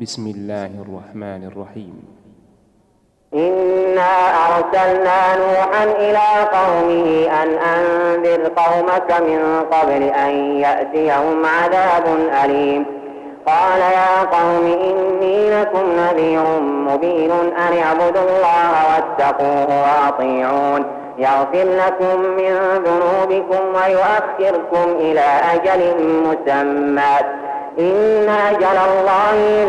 بسم الله الرحمن الرحيم. إنا أرسلنا نوحا إلى قومه أن أنذر قومك من قبل أن يأتيهم عذاب أليم. قال يا قوم إني لكم نذير مبين أن اعبدوا الله واتقوه وأطيعون. يغفر لكم من ذنوبكم ويؤخركم إلى أجل مسمى. إن أجل الله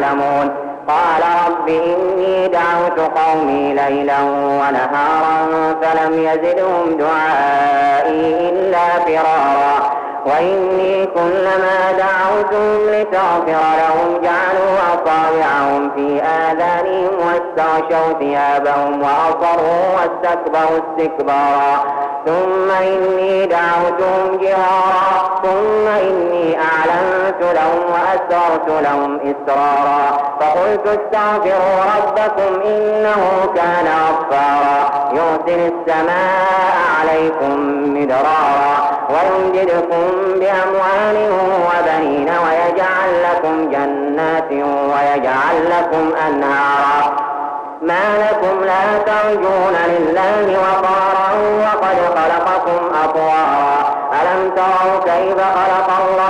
تعلمون قال رب إني دعوت قومي ليلا ونهارا فلم يزدهم دعائي إلا فرارا. وإني كلما دعوتهم لتغفر لهم جعلوا أصابعهم في آذانهم واستغشوا ثيابهم وأصروا واستكبروا استكبارا. ثم إني دعوتهم جهارا. ثم إني أعلنت لهم وأسررت لهم إسرارا. فقلت استغفروا ربكم إنه كان غفارا. يرسل السماء عليكم مدرارا. ويمددكم بأموال وبنين ويجعل لكم جنات ويجعل لكم أنهارا. ما لكم لا ترجون لله وقارا وقد خلقكم أطوارا. ألم تروا كيف خلق الله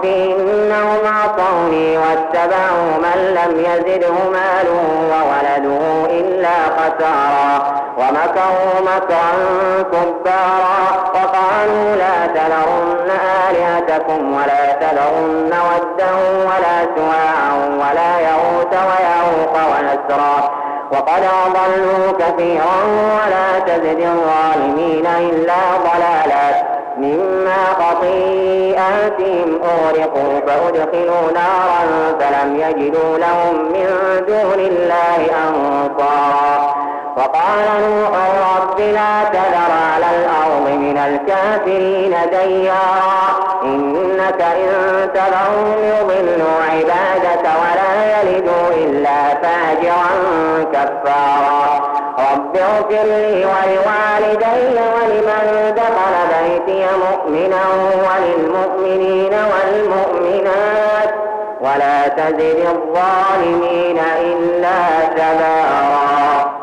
رب إنهم عصوني واتبعوا من لم يزده ماله وولده إلا خسارا ومكروا مكرا كبارا وقالوا لا تذرن آلهتكم ولا تذرن ودا ولا سواعا ولا يغوث ويعوق ونسرا وقد أضلوا كثيرا ولا تزد الظالمين إلا ضلالا مما خطيئاتهم أغرقوا فأدخلوا نارا فلم يجدوا لهم من دون الله أنصارا. وقال نوح رب لا تذر على الأرض من الكافرين ديارا. إنك إن تذرهم يضلوا عبادك ولا يلدوا إلا فاجرا كفارا. رب اغفر لي ولوالدي ولمن يأتي مؤمنا وللمؤمنين والمؤمنات ولا تزد الظالمين إلا تبارا